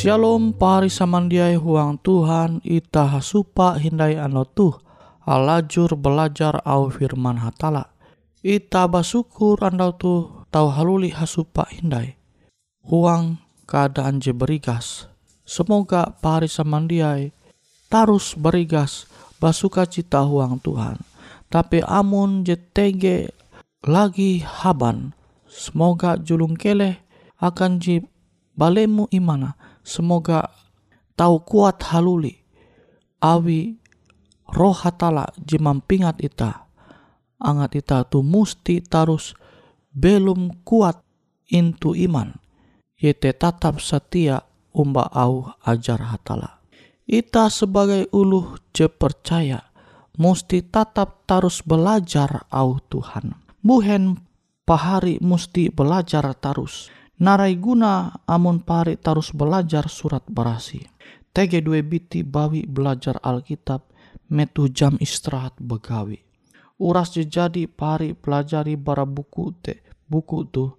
Shalom pari samandiai huang Tuhan ita hasupa hindai ano tuh alajur belajar au firman hatala. Ita basukur andau tuh tau haluli hasupa hindai. Huang keadaan je berigas. Semoga pari samandiai tarus berigas basuka cita huang Tuhan. Tapi amun je tege lagi haban. Semoga julung keleh akan ji balemu imana Semoga tahu kuat haluli. Awi roh hatala jimampingat ita. Angat ita tu musti tarus belum kuat intu iman. Yete tatap setia umba au ajar hatala. Ita sebagai uluh je percaya musti tatap tarus belajar au Tuhan. Buhen pahari musti belajar tarus Narai guna amun pari tarus belajar surat berasi. Tege dua biti bawi belajar Alkitab metu jam istirahat begawi. Uras jadi pari pelajari bara buku te buku tu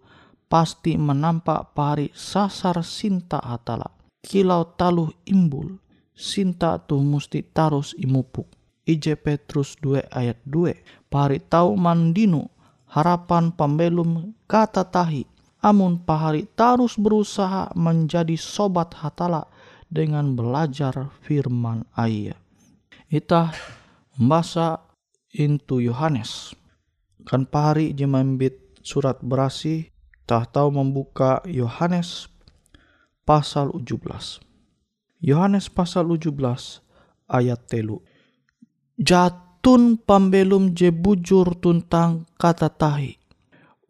pasti menampak pari sasar sinta hatala. Kilau taluh imbul, sinta tu musti tarus imupuk. IJ Petrus 2 ayat 2 pahari tau mandinu harapan pembelum kata tahi amun pahari terus berusaha menjadi sobat hatala dengan belajar firman ayah Ita membaca into Yohanes kan pahari jemambit surat berasi tak tahu membuka Yohanes pasal 17 Yohanes pasal 17 ayat telu. Jatun pambelum je bujur tuntang kata tahi.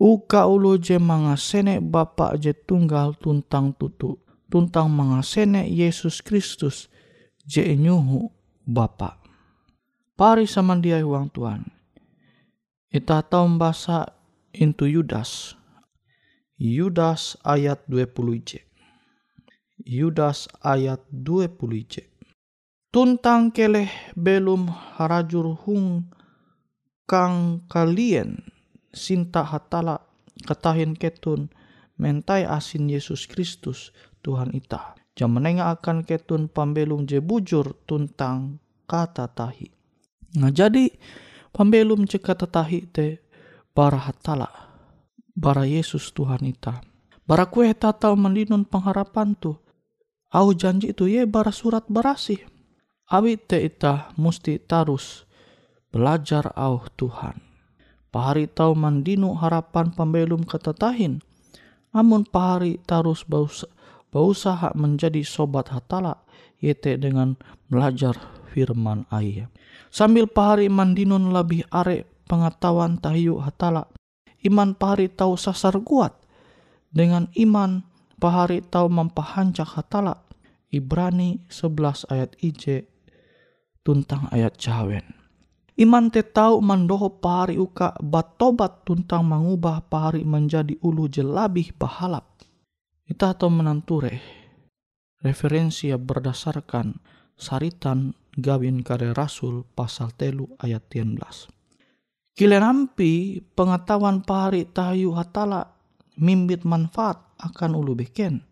Uka ulu je mangasene Bapa je tunggal tuntang tutu. Tuntang mangasene Yesus Kristus je nyuhu Bapa. Pari sama dia uang Tuhan. Ita tahu bahasa into Yudas. Yudas ayat 20 je. Yudas ayat 20 c. Tuntang keleh belum harajur hung kang kalian sinta hatala katahin ketun mentai asin Yesus Kristus Tuhan ita. Jam menengah akan ketun pambelum je bujur tuntang kata tahi. Nah jadi pambelum je kata tahi te bara hatala. Bara Yesus Tuhan ita. Bara kue tata mendinun pengharapan tuh Au janji itu ye bara surat berasih. Awi te ita musti tarus belajar au Tuhan. Pahari tau mandinu harapan pembelum ketetahin. Amun pahari tarus berusaha menjadi sobat hatala yete dengan belajar firman ayah. Sambil pahari mandinun lebih are pengetahuan tahiyu hatala. Iman pahari tahu sasar kuat. Dengan iman pahari tahu mempahancak hatala. Ibrani 11 ayat IJ tuntang ayat cawen. Iman te tahu mandoho pahari uka batobat tuntang mengubah pahari menjadi ulu jelabih bahalap. Kita tahu menanture referensi yang berdasarkan saritan gawin kare rasul pasal telu ayat 13. Kilen ampi pengetahuan pahari tahayu hatala mimbit manfaat akan ulu beken.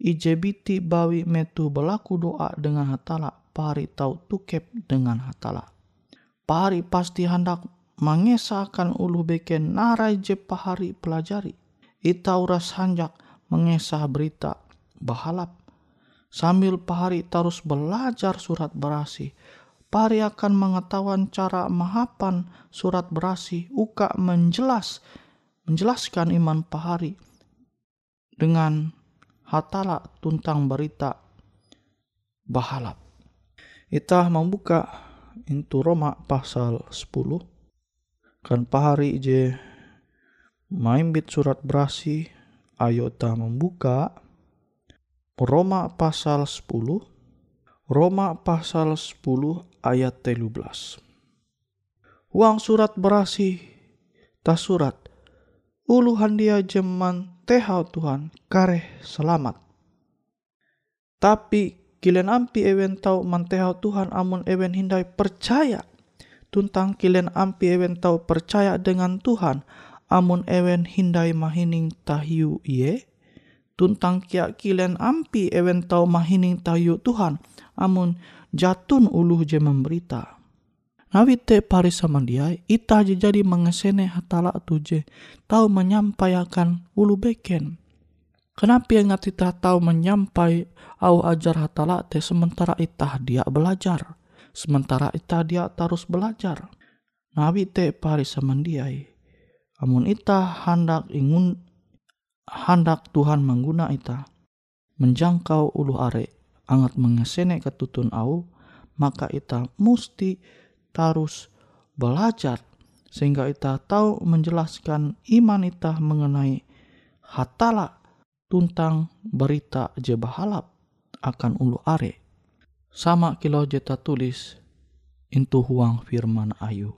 Ijebiti bawi metu berlaku doa dengan hatala pari tau tukep dengan hatala. Pari pasti hendak mengesahkan ulu beken narai je pahari pelajari. Ita uras hanjak mengesah berita bahalap. Sambil pahari terus belajar surat berasi. Pari akan mengetahuan cara mahapan surat berasi uka menjelas menjelaskan iman pahari dengan hatala tuntang berita bahalap. Ita membuka itu Roma pasal 10 kan pahari je maimbit surat berasi ayo ta membuka. Roma pasal 10 Roma pasal 10 ayat 13 Uang surat berasi ta surat uluhan dia jeman tehau Tuhan kare selamat. Tapi kilen ampi ewen tau mantehau Tuhan amun ewen hindai percaya. Tuntang kilen ampi ewen tau percaya dengan Tuhan amun ewen hindai mahining tahiu iye. Tuntang kia kilen ampi ewen tau mahining tahiu Tuhan amun jatun uluh je memberita Nawite pari sama dia, ita jadi mengesene hatala tuje, tahu menyampaikan ulu beken. Kenapa yang ita tahu menyampai au ajar hatala te sementara ita dia belajar. Sementara ita dia terus belajar. Nawite pari sama dia, amun ita hendak ingun hendak Tuhan mengguna ita menjangkau ulu are angat mengesene ketutun au maka ita musti terus belajar sehingga kita tahu menjelaskan iman kita mengenai hatala tuntang berita je bahalap akan ulu are. Sama kilo jeta tulis intu huang firman ayu.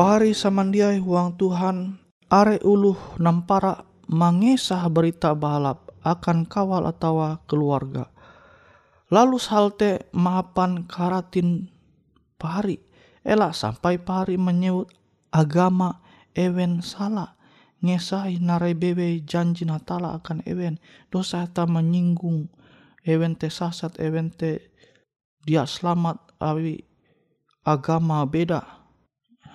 Pahari samandiai huang Tuhan are uluh nampara mangesah berita balap akan kawal atau keluarga. Lalu salte maapan karatin pahari. Elak sampai pahari menyebut agama ewen salah. Ngesai narai bebe janji natala akan ewen. Dosa ta menyinggung ewen te sasat ewen te dia selamat awi agama beda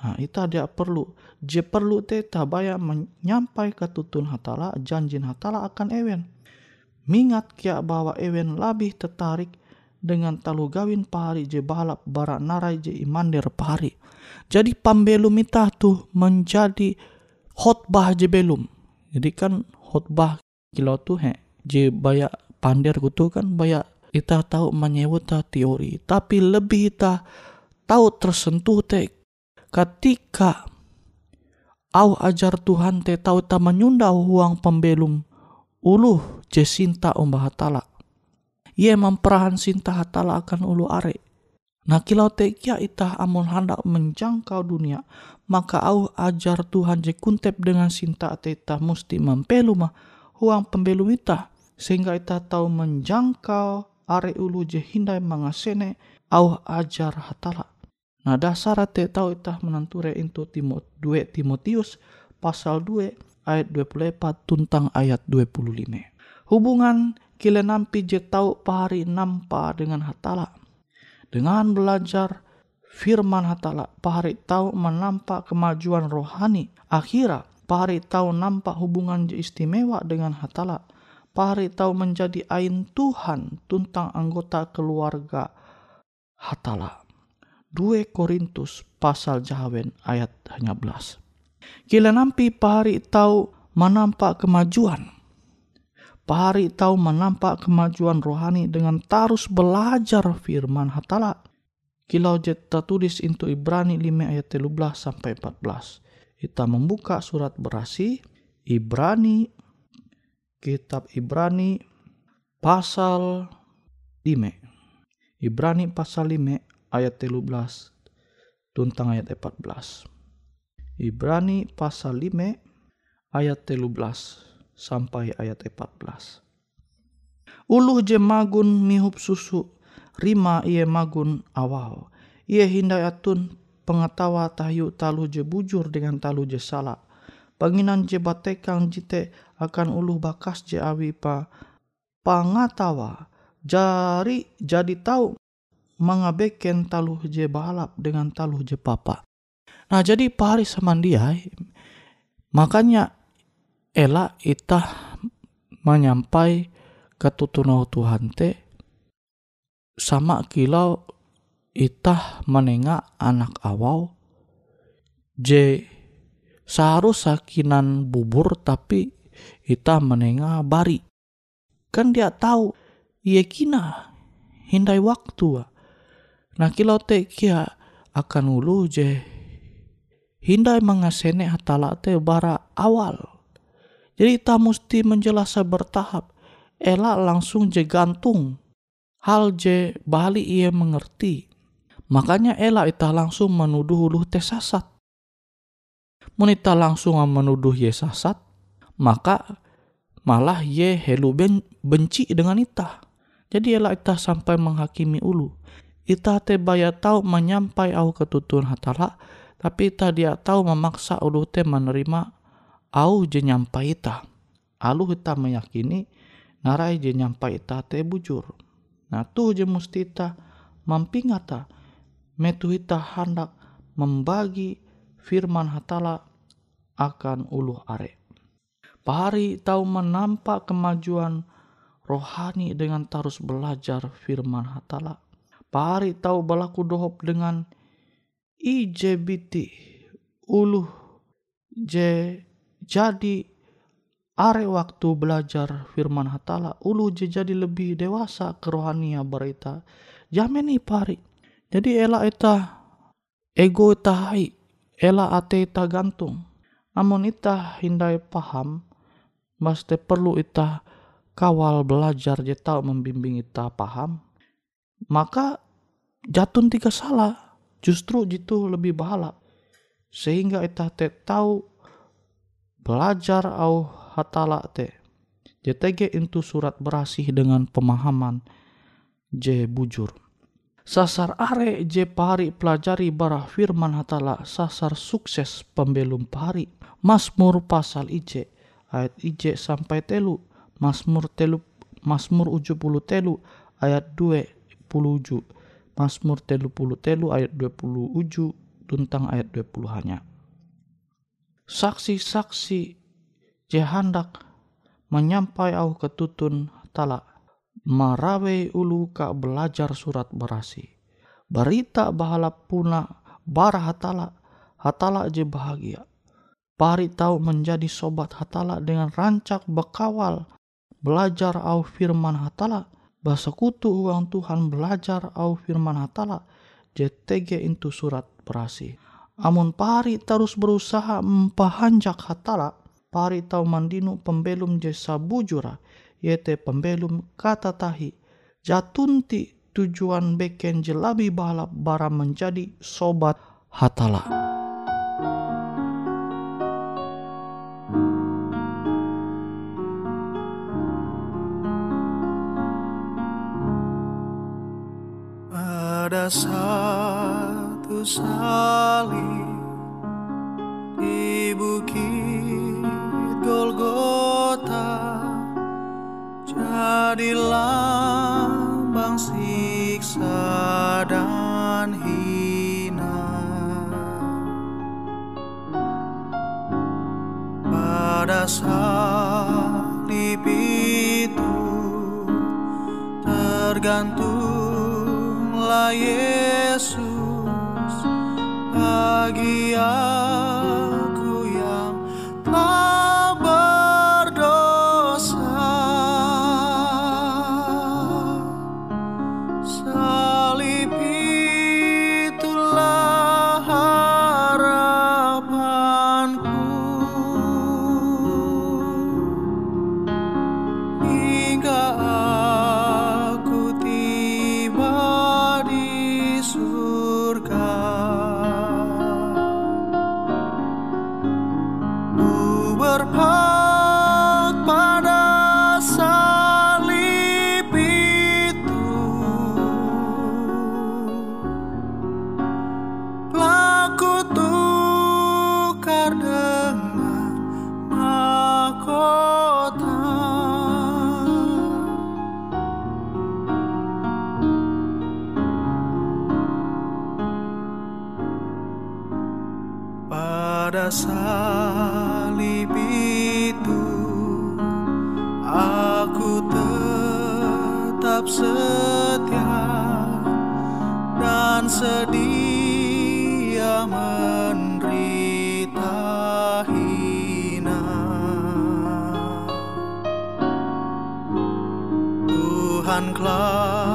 Nah, ita dia perlu. Je perlu te tabaya menyampai tutun hatala, janjin hatala akan ewen. Mingat kia bahwa ewen lebih tertarik dengan talu gawin pahari je balap barak narai je imandir pahari. Jadi pambelum ita tuh menjadi khotbah je belum. Jadi kan khotbah kilo tuh he je baya pandir kutu kan baya ita tahu menyebut teori tapi lebih ita tahu tersentuh te ketika au ajar Tuhan te tau ta menyunda huang pembelum uluh je sinta umbah hatala. Ia memperahan sinta hatala akan ulu are. Nah kilau te kia itah amun hendak menjangkau dunia, maka au ajar Tuhan je kuntep dengan sinta te itah musti mempelu mah huang pembelum itah. Sehingga itah tahu menjangkau are ulu je hindai mangasene au ajar hatala. Nah dasar te tahu itah menanture into Timot 2 Timotius pasal 2 ayat 24 tuntang ayat 25. Hubungan kile nampi je tau pahari nampa dengan hatala. Dengan belajar firman hatala, pahari tahu menampak kemajuan rohani. Akhirnya, pahari tahu nampak hubungan je istimewa dengan hatala. Pahari tahu menjadi ain Tuhan tuntang anggota keluarga hatala. 2 Korintus pasal Jahawen ayat 11. Kila nampi pahari tahu menampak kemajuan. Pahari tahu menampak kemajuan rohani dengan terus belajar firman hatala. Kilau jet tertulis into Ibrani 5 ayat 13 sampai 14. Kita membuka surat berasi Ibrani kitab Ibrani pasal 5. Ibrani pasal 5 ayat 13 tuntang ayat 14. Ibrani pasal 5 ayat 13 sampai ayat 14. Uluh je magun mihup susu, rima ia magun awal. Ia hindai atun pengetawa tahyu talu je bujur dengan talu je salah. Panginan je batekang jite akan uluh bakas je awi pa pangatawa. Jari jadi tahu mengabaikan taluh je balap dengan taluh je papa. Nah jadi pari samandiai makanya ela itah menyampai ketutunau Tuhan te sama kilau itah menengah anak awal je seharus sakinan bubur tapi itah menengah bari kan dia tahu ia kina hindai waktu Nah kilau te kia akan ulu je hindai mengasene hatala te bara awal. Jadi kita mesti menjelasa bertahap. Ela langsung je gantung. Hal je bali ia mengerti. Makanya ela ita langsung menuduh ulu te sasat. Menita langsung menuduh ye sasat. Maka malah ye helu ben, benci dengan ita. Jadi ela ita sampai menghakimi ulu ita te baya tahu menyampai au ketutun hatala tapi ita dia tahu memaksa ulu te menerima au je nyampai ita. Alu ita meyakini narai je nyampai ita te bujur. Nah tuh je musti ita mampingata. Metu ita hendak membagi firman hatala akan ulu are. Pahari tahu menampak kemajuan rohani dengan terus belajar firman hatala pari tahu balaku dohop dengan IJBT uluh je jadi are waktu belajar firman hatala ulu je jadi lebih dewasa kerohania berita jamen pari. Jadi ela eta ego eta hai ela ate eta gantung. Namun ita hindai paham mesti perlu ita kawal belajar je membimbing ita paham. Maka jatun tiga salah. Justru jitu lebih bahala. Sehingga ita te tahu belajar au hatala te JTG itu surat berasih dengan pemahaman J bujur. Sasar are J pari pelajari bara firman hatala sasar sukses pembelum pari Mazmur pasal IJ ayat IJ sampai telu. Mazmur telu Mazmur uju puluh telu ayat 2 puluh uju Mazmur telu puluh telu ayat 20 uju tentang ayat 20 hanya. Saksi-saksi jehandak menyampai au ketutun tala marawe ulu ka belajar surat berasi. Berita bahala puna bara hatala hatala je bahagia. Pari tahu menjadi sobat hatala dengan rancak bekawal belajar au firman hatala bahasa kutu uang Tuhan belajar au firman hatala JTG itu surat berasi Amun pari terus berusaha mempahanjak hatala, pari tau mandinu pembelum jasa bujura, yete pembelum kata tahi, jatunti tujuan beken jelabi balap bara menjadi sobat hatala. Satu salib di bukit Golgota. Jadi lambang siksa dan hina. Pada salib itu tergantunglah Yesus bagi tetap setia dan sedia menderita hina. Tuhan kelak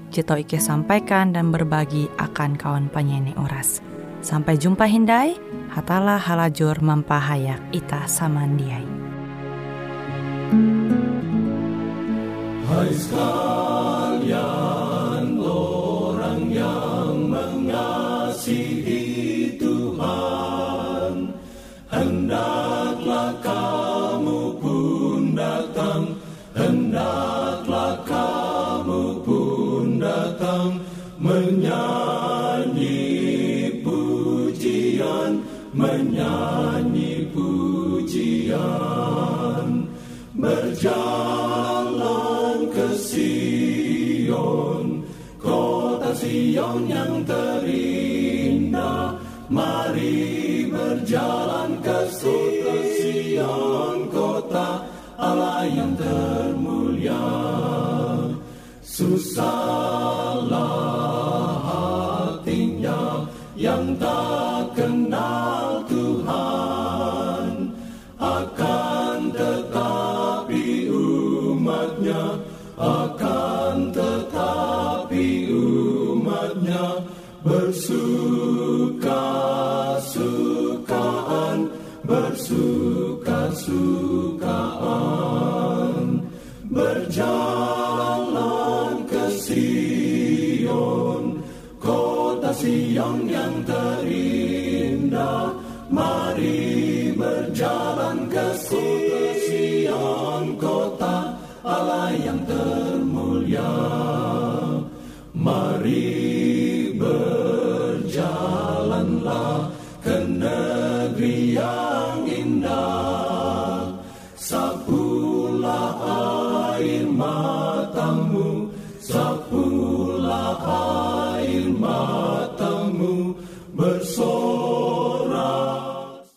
Jito Ike sampaikan dan berbagi akan kawan penyanyi Oras. Sampai jumpa Hindai, hatalah halajur mempahayak ita samandiai. Hai sekalian orang yang mengasihi Berjalan ke Sion Kota Allah yang termulia. Susahlah hatinya yang tak kenal Tuhan. Akan tetapi umatnya akan tetapi bersuka sukaan berjalan ke Sion kota Sion yang terindah